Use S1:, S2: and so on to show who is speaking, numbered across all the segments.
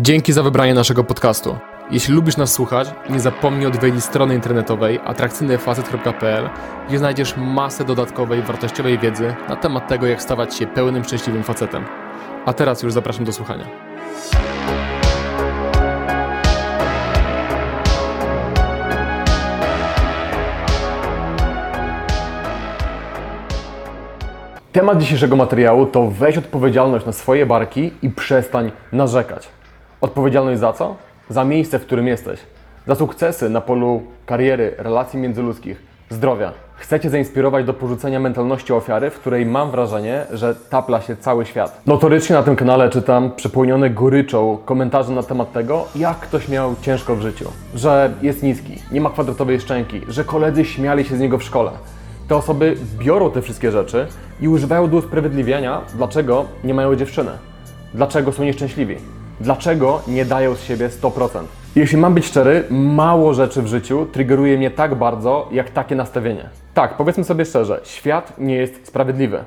S1: Dzięki za wybranie naszego podcastu. Jeśli lubisz nas słuchać, nie zapomnij odwiedzić strony internetowej atrakcyjnyfacet.pl, gdzie znajdziesz masę dodatkowej, wartościowej wiedzy na temat tego, jak stawać się pełnym, szczęśliwym facetem. A teraz już zapraszam do słuchania. Temat dzisiejszego materiału to weź odpowiedzialność na swoje barki i przestań narzekać. Odpowiedzialność za co? Za miejsce, w którym jesteś. Za sukcesy na polu kariery, relacji międzyludzkich, zdrowia. Chcecie zainspirować do porzucenia mentalności ofiary, w której mam wrażenie, że tapla się cały świat. Notorycznie na tym kanale czytam przepełnione goryczą komentarze na temat tego, jak ktoś miał ciężko w życiu. Że jest niski, nie ma kwadratowej szczęki, że koledzy śmiali się z niego w szkole. Te osoby biorą te wszystkie rzeczy i używają do usprawiedliwiania, dlaczego nie mają dziewczyny. Dlaczego są nieszczęśliwi. Dlaczego nie dają z siebie 100%? Jeśli mam być szczery, mało rzeczy w życiu triggeruje mnie tak bardzo, jak takie nastawienie. Tak, powiedzmy sobie szczerze, świat nie jest sprawiedliwy.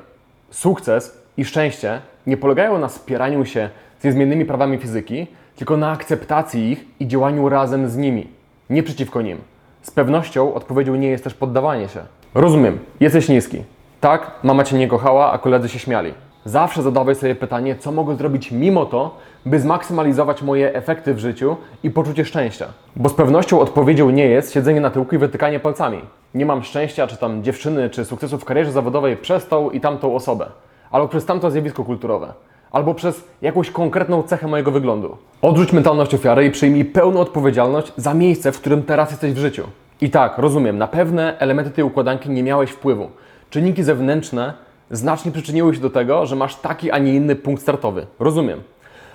S1: Sukces i szczęście nie polegają na spieraniu się z niezmiennymi prawami fizyki, tylko na akceptacji ich i działaniu razem z nimi, nie przeciwko nim. Z pewnością odpowiedzią nie jest też poddawanie się. Rozumiem, jesteś niski. Tak, mama cię nie kochała, a koledzy się śmiali. Zawsze zadawaj sobie pytanie, co mogę zrobić mimo to, by zmaksymalizować moje efekty w życiu i poczucie szczęścia. Bo z pewnością odpowiedzią nie jest siedzenie na tyłku i wytykanie palcami. Nie mam szczęścia, czy tam dziewczyny, czy sukcesu w karierze zawodowej przez tą i tamtą osobę, albo przez tamto zjawisko kulturowe, albo przez jakąś konkretną cechę mojego wyglądu. Odrzuć mentalność ofiary i przyjmij pełną odpowiedzialność za miejsce, w którym teraz jesteś w życiu. I tak, rozumiem, na pewne elementy tej układanki nie miałeś wpływu. Czynniki zewnętrzne znacznie przyczyniły się do tego, że masz taki, a nie inny punkt startowy. Rozumiem.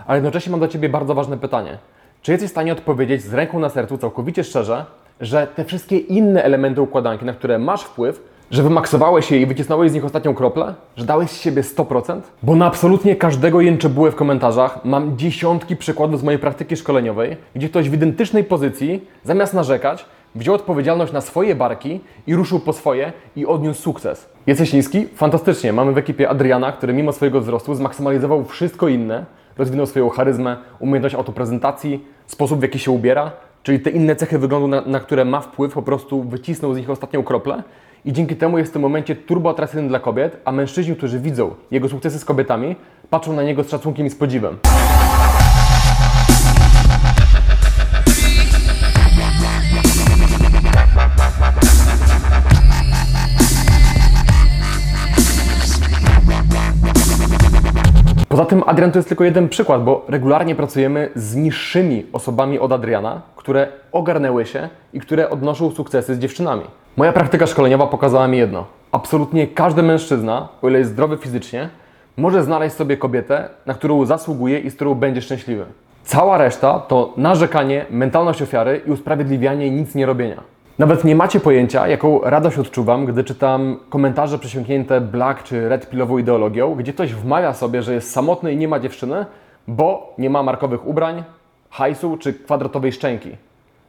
S1: Ale jednocześnie mam do Ciebie bardzo ważne pytanie. Czy jesteś w stanie odpowiedzieć z ręką na sercu, całkowicie szczerze, że te wszystkie inne elementy układanki, na które masz wpływ, że wymaksowałeś je i wycisnąłeś z nich ostatnią kroplę? Że dałeś z siebie 100%? Bo na absolutnie każdego jęczebułę w komentarzach mam dziesiątki przykładów z mojej praktyki szkoleniowej, gdzie ktoś w identycznej pozycji, zamiast narzekać, wziął odpowiedzialność na swoje barki i ruszył po swoje i odniósł sukces. Jesteś niski? Fantastycznie. Mamy w ekipie Adriana, który mimo swojego wzrostu zmaksymalizował wszystko inne, rozwinął swoją charyzmę, umiejętność autoprezentacji, sposób w jaki się ubiera, czyli te inne cechy wyglądu, na, na które ma wpływ, po prostu wycisnął z nich ostatnią kroplę i dzięki temu jest w tym momencie turbo atrakcyjny dla kobiet, a mężczyźni, którzy widzą jego sukcesy z kobietami, patrzą na niego z szacunkiem i z podziwem. Tym Adrian to jest tylko jeden przykład, bo regularnie pracujemy z niższymi osobami od Adriana, które ogarnęły się i które odnoszą sukcesy z dziewczynami. Moja praktyka szkoleniowa pokazała mi jedno. Absolutnie każdy mężczyzna, o ile jest zdrowy fizycznie, może znaleźć sobie kobietę, na którą zasługuje i z którą będzie szczęśliwy. Cała reszta to narzekanie, mentalność ofiary i usprawiedliwianie nic nie robienia. Nawet nie macie pojęcia, jaką radość odczuwam, gdy czytam komentarze przesiąknięte black czy red pillową ideologią, gdzie ktoś wmawia sobie, że jest samotny i nie ma dziewczyny, bo nie ma markowych ubrań, hajsu czy kwadratowej szczęki.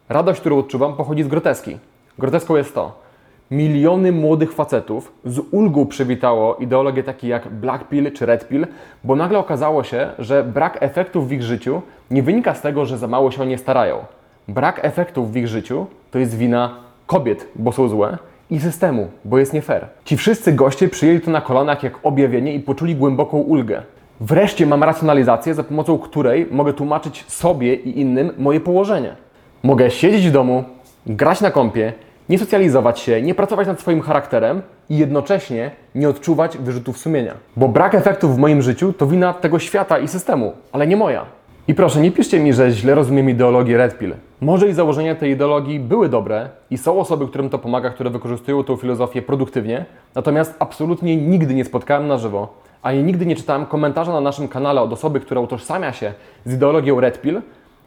S1: Radość, którą odczuwam, pochodzi z groteski. Groteską jest to. Miliony młodych facetów z ulgą przywitało ideologie takie jak black pill czy red pill, bo nagle okazało się, że brak efektów w ich życiu nie wynika z tego, że za mało się o nie starają. Brak efektów w ich życiu to jest wina kobiet, bo są złe, i systemu, bo jest nie fair. Ci wszyscy goście przyjęli to na kolanach jak objawienie i poczuli głęboką ulgę. Wreszcie mam racjonalizację, za pomocą której mogę tłumaczyć sobie i innym moje położenie. Mogę siedzieć w domu, grać na kąpie, nie socjalizować się, nie pracować nad swoim charakterem i jednocześnie nie odczuwać wyrzutów sumienia. Bo brak efektów w moim życiu to wina tego świata i systemu, ale nie moja. I proszę, nie piszcie mi, że źle rozumiem ideologię Red Pill. Może i założenia tej ideologii były dobre i są osoby, którym to pomaga, które wykorzystują tą filozofię produktywnie, natomiast absolutnie nigdy nie spotkałem na żywo, ani nigdy nie czytałem komentarza na naszym kanale od osoby, która utożsamia się z ideologią Red Pill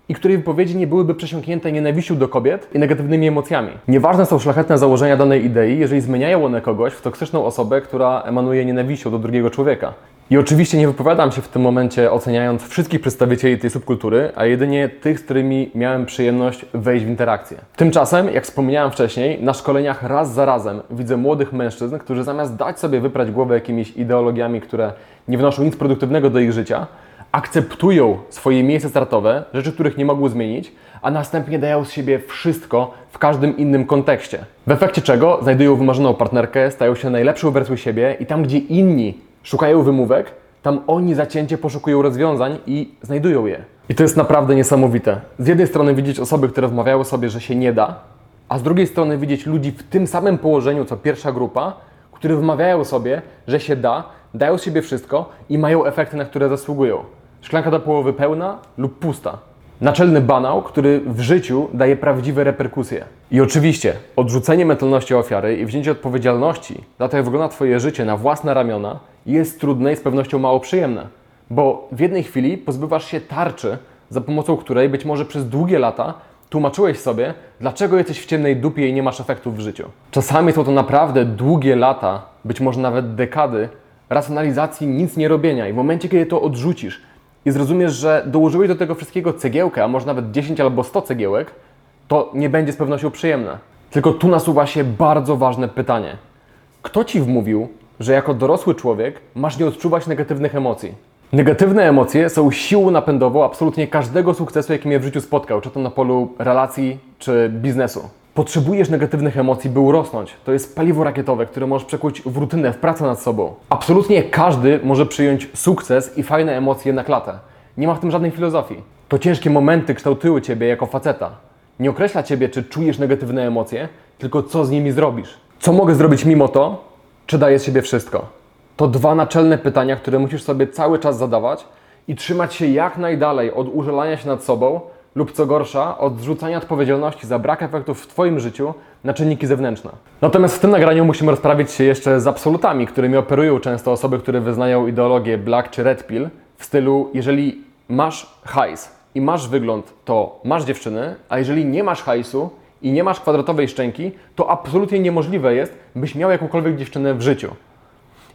S1: i której wypowiedzi nie byłyby przesiąknięte nienawiścią do kobiet i negatywnymi emocjami. Nieważne są szlachetne założenia danej idei, jeżeli zmieniają one kogoś w toksyczną osobę, która emanuje nienawiścią do drugiego człowieka. I oczywiście nie wypowiadam się w tym momencie oceniając wszystkich przedstawicieli tej subkultury, a jedynie tych, z którymi miałem przyjemność wejść w interakcję. Tymczasem, jak wspomniałem wcześniej, na szkoleniach raz za razem widzę młodych mężczyzn, którzy zamiast dać sobie wyprać głowę jakimiś ideologiami, które nie wnoszą nic produktywnego do ich życia, akceptują swoje miejsce startowe, rzeczy, których nie mogły zmienić, a następnie dają z siebie wszystko w każdym innym kontekście. W efekcie czego znajdują wymarzoną partnerkę, stają się najlepszą wersją siebie i tam, gdzie inni szukają wymówek, tam oni zacięcie poszukują rozwiązań i znajdują je. I to jest naprawdę niesamowite. Z jednej strony widzieć osoby, które wmawiały sobie, że się nie da, a z drugiej strony widzieć ludzi w tym samym położeniu co pierwsza grupa, którzy wmawiają sobie, że się da, dają z siebie wszystko i mają efekty, na które zasługują. Szklanka do połowy pełna lub pusta. Naczelny banał, który w życiu daje prawdziwe reperkusje. I oczywiście odrzucenie mentalności ofiary i wzięcie odpowiedzialności za to, jak wygląda Twoje życie na własne ramiona, jest trudne i z pewnością mało przyjemne. Bo w jednej chwili pozbywasz się tarczy, za pomocą której być może przez długie lata tłumaczyłeś sobie, dlaczego jesteś w ciemnej dupie i nie masz efektów w życiu. Czasami są to naprawdę długie lata, być może nawet dekady, racjonalizacji nic nie robienia i w momencie, kiedy to odrzucisz i zrozumiesz, że dołożyłeś do tego wszystkiego cegiełkę, a może nawet 10 albo 100 cegiełek, to nie będzie z pewnością przyjemne. Tylko tu nasuwa się bardzo ważne pytanie. Kto ci wmówił, że jako dorosły człowiek masz nie odczuwać negatywnych emocji? Negatywne emocje są siłą napędową absolutnie każdego sukcesu, jaki mnie w życiu spotkał, czy to na polu relacji, czy biznesu. Potrzebujesz negatywnych emocji, by urosnąć. To jest paliwo rakietowe, które możesz przekuć w rutynę, w pracę nad sobą. Absolutnie każdy może przyjąć sukces i fajne emocje na klatę. Nie ma w tym żadnej filozofii. To ciężkie momenty kształtują Ciebie jako faceta. Nie określa Ciebie, czy czujesz negatywne emocje, tylko co z nimi zrobisz. Co mogę zrobić mimo to, czy daję z siebie wszystko? To dwa naczelne pytania, które musisz sobie cały czas zadawać i trzymać się jak najdalej od użalania się nad sobą lub co gorsza, od zrzucania odpowiedzialności za brak efektów w Twoim życiu na czynniki zewnętrzne. Natomiast w tym nagraniu musimy rozprawić się jeszcze z absolutami, którymi operują często osoby, które wyznają ideologię black czy red pill w stylu, jeżeli masz hajs i masz wygląd, to masz dziewczyny, a jeżeli nie masz hajsu i nie masz kwadratowej szczęki, to absolutnie niemożliwe jest, byś miał jakąkolwiek dziewczynę w życiu.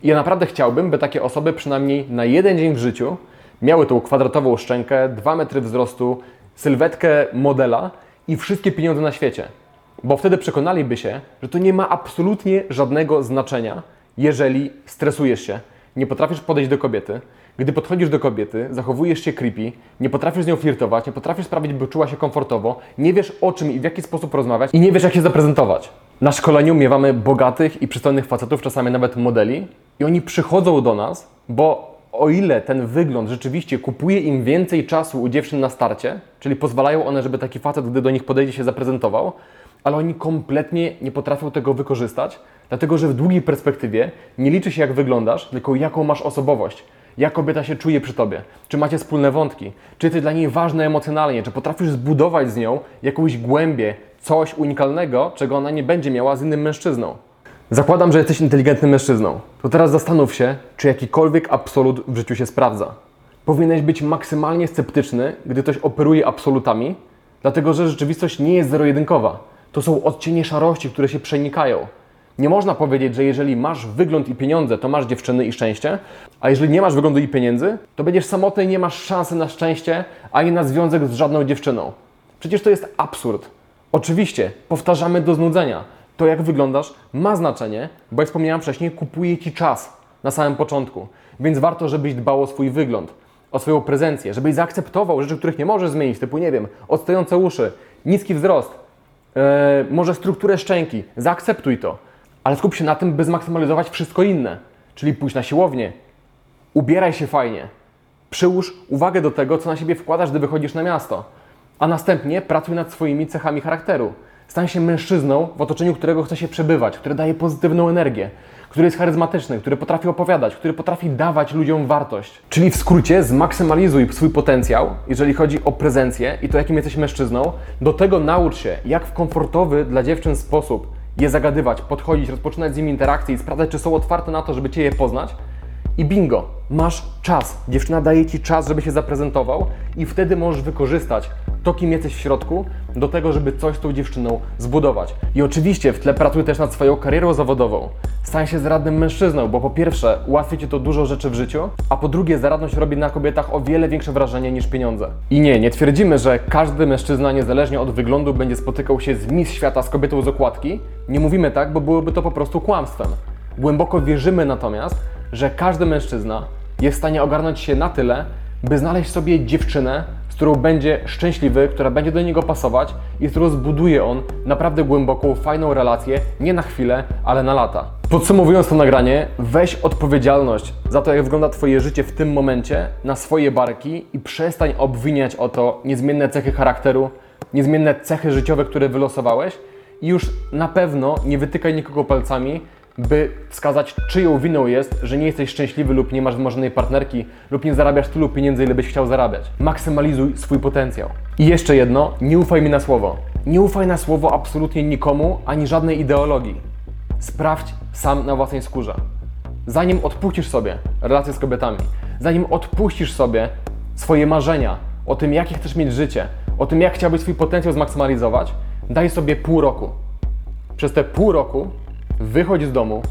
S1: I ja naprawdę chciałbym, by takie osoby przynajmniej na jeden dzień w życiu miały tą kwadratową szczękę, 2 metry wzrostu, sylwetkę modela i wszystkie pieniądze na świecie. Bo wtedy przekonaliby się, że to nie ma absolutnie żadnego znaczenia, jeżeli stresujesz się, nie potrafisz podejść do kobiety. Gdy podchodzisz do kobiety, zachowujesz się creepy, nie potrafisz z nią flirtować, nie potrafisz sprawić, by czuła się komfortowo, nie wiesz o czym i w jaki sposób rozmawiać i nie wiesz, jak się zaprezentować. Na szkoleniu miewamy bogatych i przystojnych facetów, czasami nawet modeli, i oni przychodzą do nas, bo o ile ten wygląd rzeczywiście kupuje im więcej czasu u dziewczyn na starcie, czyli pozwalają one, żeby taki facet, gdy do nich podejdzie, się zaprezentował, ale oni kompletnie nie potrafią tego wykorzystać, dlatego że w długiej perspektywie nie liczy się jak wyglądasz, tylko jaką masz osobowość. Jak kobieta się czuje przy tobie? Czy macie wspólne wątki? Czy ty dla niej ważne emocjonalnie? Czy potrafisz zbudować z nią jakąś głębię, coś unikalnego, czego ona nie będzie miała z innym mężczyzną? Zakładam, że jesteś inteligentnym mężczyzną. To teraz zastanów się, czy jakikolwiek absolut w życiu się sprawdza. Powinieneś być maksymalnie sceptyczny, gdy ktoś operuje absolutami, dlatego że rzeczywistość nie jest zero-jedynkowa. To są odcienie szarości, które się przenikają. Nie można powiedzieć, że jeżeli masz wygląd i pieniądze, to masz dziewczyny i szczęście, a jeżeli nie masz wyglądu i pieniędzy, to będziesz samotny i nie masz szansy na szczęście, ani na związek z żadną dziewczyną. Przecież to jest absurd. Oczywiście, powtarzamy do znudzenia. To, jak wyglądasz, ma znaczenie, bo jak wspomniałem wcześniej, kupuje ci czas na samym początku. Więc warto, żebyś dbał o swój wygląd, o swoją prezencję, żebyś zaakceptował rzeczy, których nie możesz zmienić, typu, nie wiem, odstające uszy, niski wzrost, yy, może strukturę szczęki. Zaakceptuj to, ale skup się na tym, by zmaksymalizować wszystko inne. Czyli pójść na siłownię, ubieraj się fajnie, przyłóż uwagę do tego, co na siebie wkładasz, gdy wychodzisz na miasto, a następnie pracuj nad swoimi cechami charakteru. Stań się mężczyzną, w otoczeniu którego chce się przebywać, które daje pozytywną energię, który jest charyzmatyczny, który potrafi opowiadać, który potrafi dawać ludziom wartość. Czyli w skrócie zmaksymalizuj swój potencjał, jeżeli chodzi o prezencję i to, jakim jesteś mężczyzną. Do tego naucz się, jak w komfortowy dla dziewczyn sposób je zagadywać, podchodzić, rozpoczynać z nimi interakcje i sprawdzać, czy są otwarte na to, żeby Cię je poznać. I bingo, masz czas. Dziewczyna daje Ci czas, żeby się zaprezentował i wtedy możesz wykorzystać to, kim jesteś w środku, do tego, żeby coś z tą dziewczyną zbudować. I oczywiście w tle pracuj też nad swoją karierą zawodową. Stań się zaradnym mężczyzną, bo po pierwsze ułatwi Ci to dużo rzeczy w życiu, a po drugie zaradność robi na kobietach o wiele większe wrażenie niż pieniądze. I nie, nie twierdzimy, że każdy mężczyzna niezależnie od wyglądu będzie spotykał się z Miss Świata z kobietą z okładki. Nie mówimy tak, bo byłoby to po prostu kłamstwem. Głęboko wierzymy natomiast, że każdy mężczyzna jest w stanie ogarnąć się na tyle, by znaleźć sobie dziewczynę, z którą będzie szczęśliwy, która będzie do niego pasować i z którą zbuduje on naprawdę głęboką, fajną relację, nie na chwilę, ale na lata. Podsumowując to nagranie, weź odpowiedzialność za to, jak wygląda Twoje życie w tym momencie na swoje barki i przestań obwiniać o to niezmienne cechy charakteru, niezmienne cechy życiowe, które wylosowałeś i już na pewno nie wytykaj nikogo palcami, by wskazać, czyją winą jest, że nie jesteś szczęśliwy lub nie masz wymarzonej partnerki lub nie zarabiasz tylu pieniędzy, ile byś chciał zarabiać. Maksymalizuj swój potencjał. I jeszcze jedno, nie ufaj mi na słowo. Nie ufaj na słowo absolutnie nikomu, ani żadnej ideologii. Sprawdź sam na własnej skórze. Zanim odpuścisz sobie relacje z kobietami, zanim odpuścisz sobie swoje marzenia o tym, jakie chcesz mieć życie, o tym, jak chciałbyś swój potencjał zmaksymalizować, daj sobie pół roku. Przez te pół roku wychodź z domu,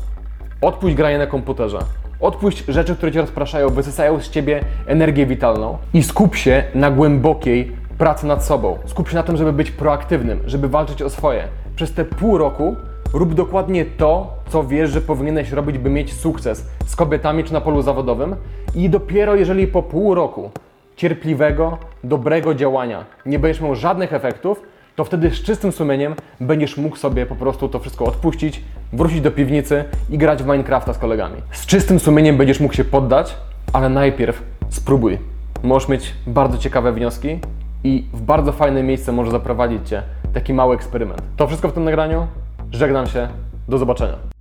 S1: odpuść granie na komputerze, odpuść rzeczy, które cię rozpraszają, wysysają z ciebie energię witalną i skup się na głębokiej pracy nad sobą. Skup się na tym, żeby być proaktywnym, żeby walczyć o swoje. Przez te pół roku rób dokładnie to, co wiesz, że powinieneś robić, by mieć sukces z kobietami czy na polu zawodowym i dopiero jeżeli po pół roku cierpliwego, dobrego działania nie będziesz miał żadnych efektów, to wtedy z czystym sumieniem będziesz mógł sobie po prostu to wszystko odpuścić, wrócić do piwnicy i grać w Minecrafta z kolegami. Z czystym sumieniem będziesz mógł się poddać, ale najpierw spróbuj. Możesz mieć bardzo ciekawe wnioski i w bardzo fajne miejsce może zaprowadzić Cię taki mały eksperyment. To wszystko w tym nagraniu. Żegnam się. Do zobaczenia.